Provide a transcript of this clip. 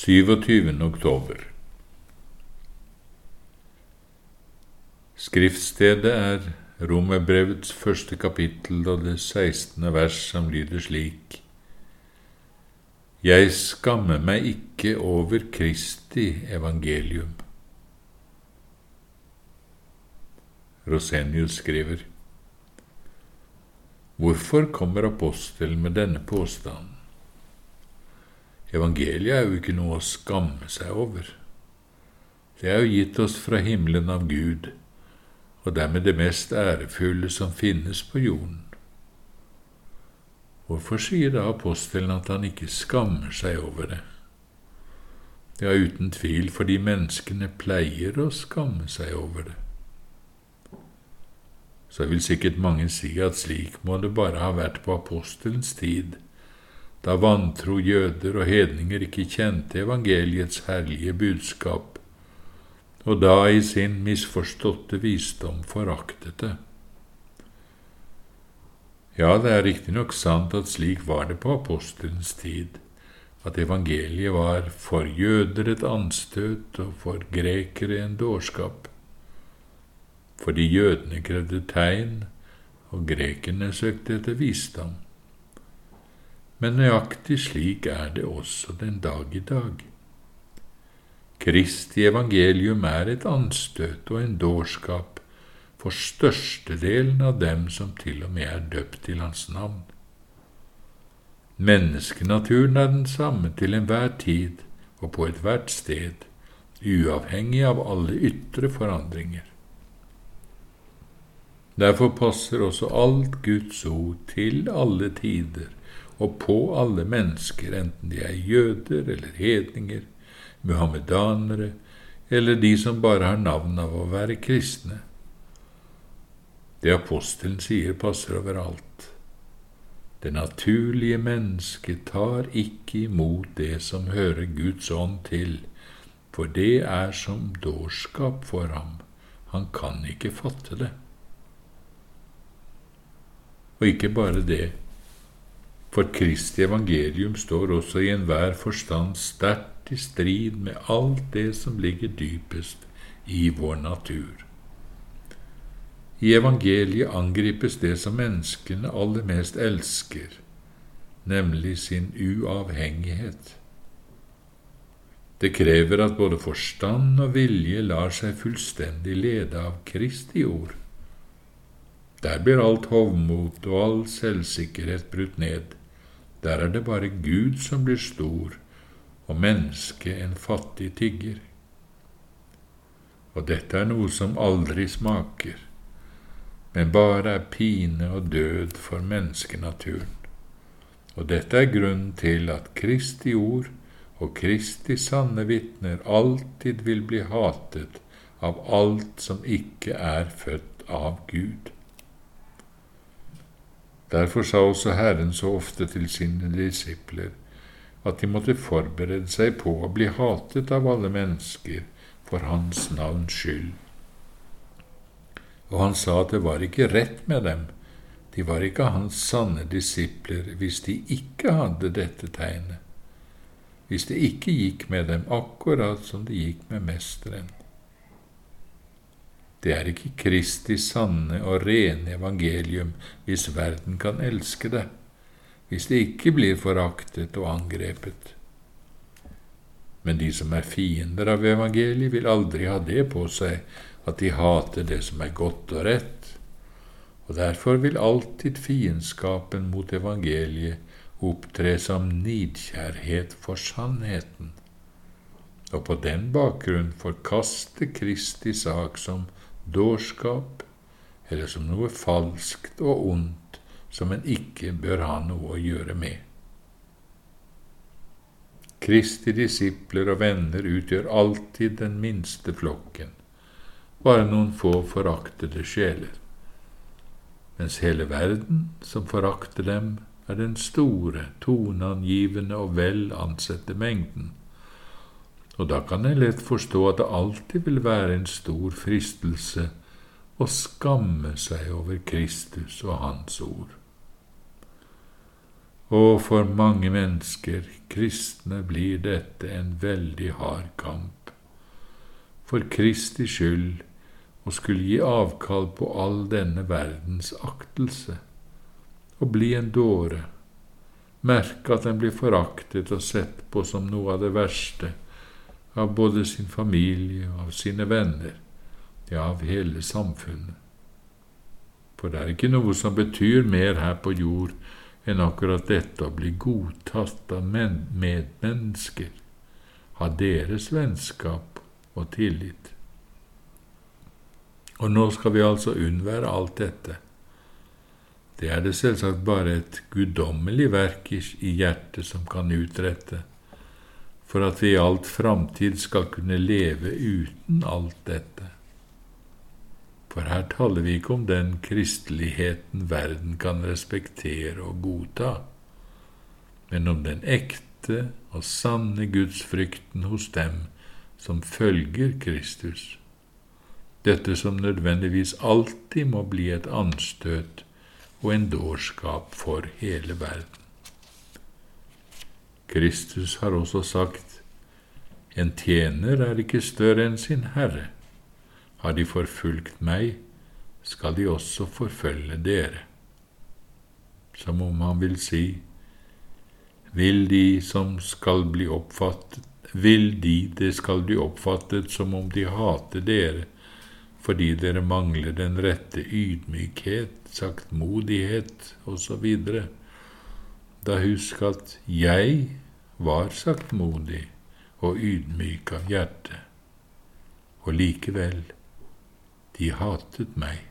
27. oktober. Skriftstedet er Romerbrevets første kapittel og det 16. vers, som lyder slik:" Jeg skammer meg ikke over Kristi evangelium. Rosenius skriver:" Hvorfor kommer apostelen med denne påstanden? Evangeliet er jo ikke noe å skamme seg over. Det er jo gitt oss fra himmelen av Gud, og dermed det mest ærefulle som finnes på jorden. Hvorfor sier da apostelen at han ikke skammer seg over det? Ja, uten tvil fordi menneskene pleier å skamme seg over det. Så vil sikkert mange si at slik må det bare ha vært på apostelens tid, da vantro jøder og hedninger ikke kjente evangeliets herlige budskap, og da i sin misforståtte visdom foraktet det. Ja, det er riktignok sant at slik var det på apostelens tid, at evangeliet var for jøder et anstøt og for grekere en dårskap, fordi jødene krevde tegn og grekerne søkte etter visdom men nøyaktig slik er det også den dag i dag. Kristi evangelium er et anstøt og en dårskap for størstedelen av dem som til og med er døpt til hans navn. Menneskenaturen er den samme til enhver tid og på ethvert sted, uavhengig av alle ytre forandringer. Derfor passer også alt Guds ord til alle tider og på alle mennesker, enten de er jøder eller hedninger, muhammedanere eller de som bare har navn av å være kristne. Det apostelen sier, passer overalt. Det naturlige mennesket tar ikke imot det som hører Guds ånd til, for det er som dårskap for ham. Han kan ikke fatte det. Og ikke bare det, for Kristi evangelium står også i enhver forstand sterkt i strid med alt det som ligger dypest i vår natur. I evangeliet angripes det som menneskene aller mest elsker, nemlig sin uavhengighet. Det krever at både forstand og vilje lar seg fullstendig lede av Kristi ord. Der blir alt hovmot og all selvsikkerhet brutt ned. Der er det bare Gud som blir stor, og mennesket en fattig tigger. Og dette er noe som aldri smaker, men bare er pine og død for menneskenaturen. Og dette er grunnen til at Kristi ord og Kristi sanne vitner alltid vil bli hatet av alt som ikke er født av Gud. Derfor sa også Herren så ofte til sine disipler at de måtte forberede seg på å bli hatet av alle mennesker for Hans navns skyld. Og han sa at det var ikke rett med dem, de var ikke hans sanne disipler hvis de ikke hadde dette tegnet, hvis det ikke gikk med dem akkurat som det gikk med Mesteren. Det er ikke Kristi sanne og rene evangelium hvis verden kan elske det, hvis det ikke blir foraktet og angrepet. Men de som er fiender av evangeliet, vil aldri ha det på seg at de hater det som er godt og rett, og derfor vil alltid fiendskapen mot evangeliet opptre som nidkjærhet for sannheten, og på den bakgrunn forkaste Kristi sak som dårskap eller som noe falskt og ondt som en ikke bør ha noe å gjøre med. Kristi disipler og venner utgjør alltid den minste flokken, bare noen få foraktede sjeler, mens hele verden som forakter dem, er den store, toneangivende og vel ansette mengden og da kan en lett forstå at det alltid vil være en stor fristelse å skamme seg over Kristus og Hans ord. Og for mange mennesker kristne blir dette en veldig hard kamp. For Kristi skyld å skulle gi avkall på all denne verdens aktelse, og bli en dåre, merke at en blir foraktet og sett på som noe av det verste av både sin familie og av sine venner, ja, av hele samfunnet. For det er ikke noe som betyr mer her på jord enn akkurat dette å bli godtatt av medmennesker, ha deres vennskap og tillit. Og nå skal vi altså unnvære alt dette. Det er det selvsagt bare et guddommelig verk i hjertet som kan utrette, for at vi i alt framtid skal kunne leve uten alt dette. For her taler vi ikke om den kristeligheten verden kan respektere og godta, men om den ekte og sanne gudsfrykten hos dem som følger Kristus, dette som nødvendigvis alltid må bli et anstøt og en dårskap for hele verden. Kristus har også sagt, En tjener er ikke større enn sin herre. Har de forfulgt meg, skal de også forfølge dere. Som om han vil si, vil de som skal bli oppfattet, vil de det skal bli oppfattet som om de hater dere, fordi dere mangler den rette ydmykhet, saktmodighet osv. Da husk at jeg var saktmodig og ydmyk av hjerte, og likevel, de hatet meg.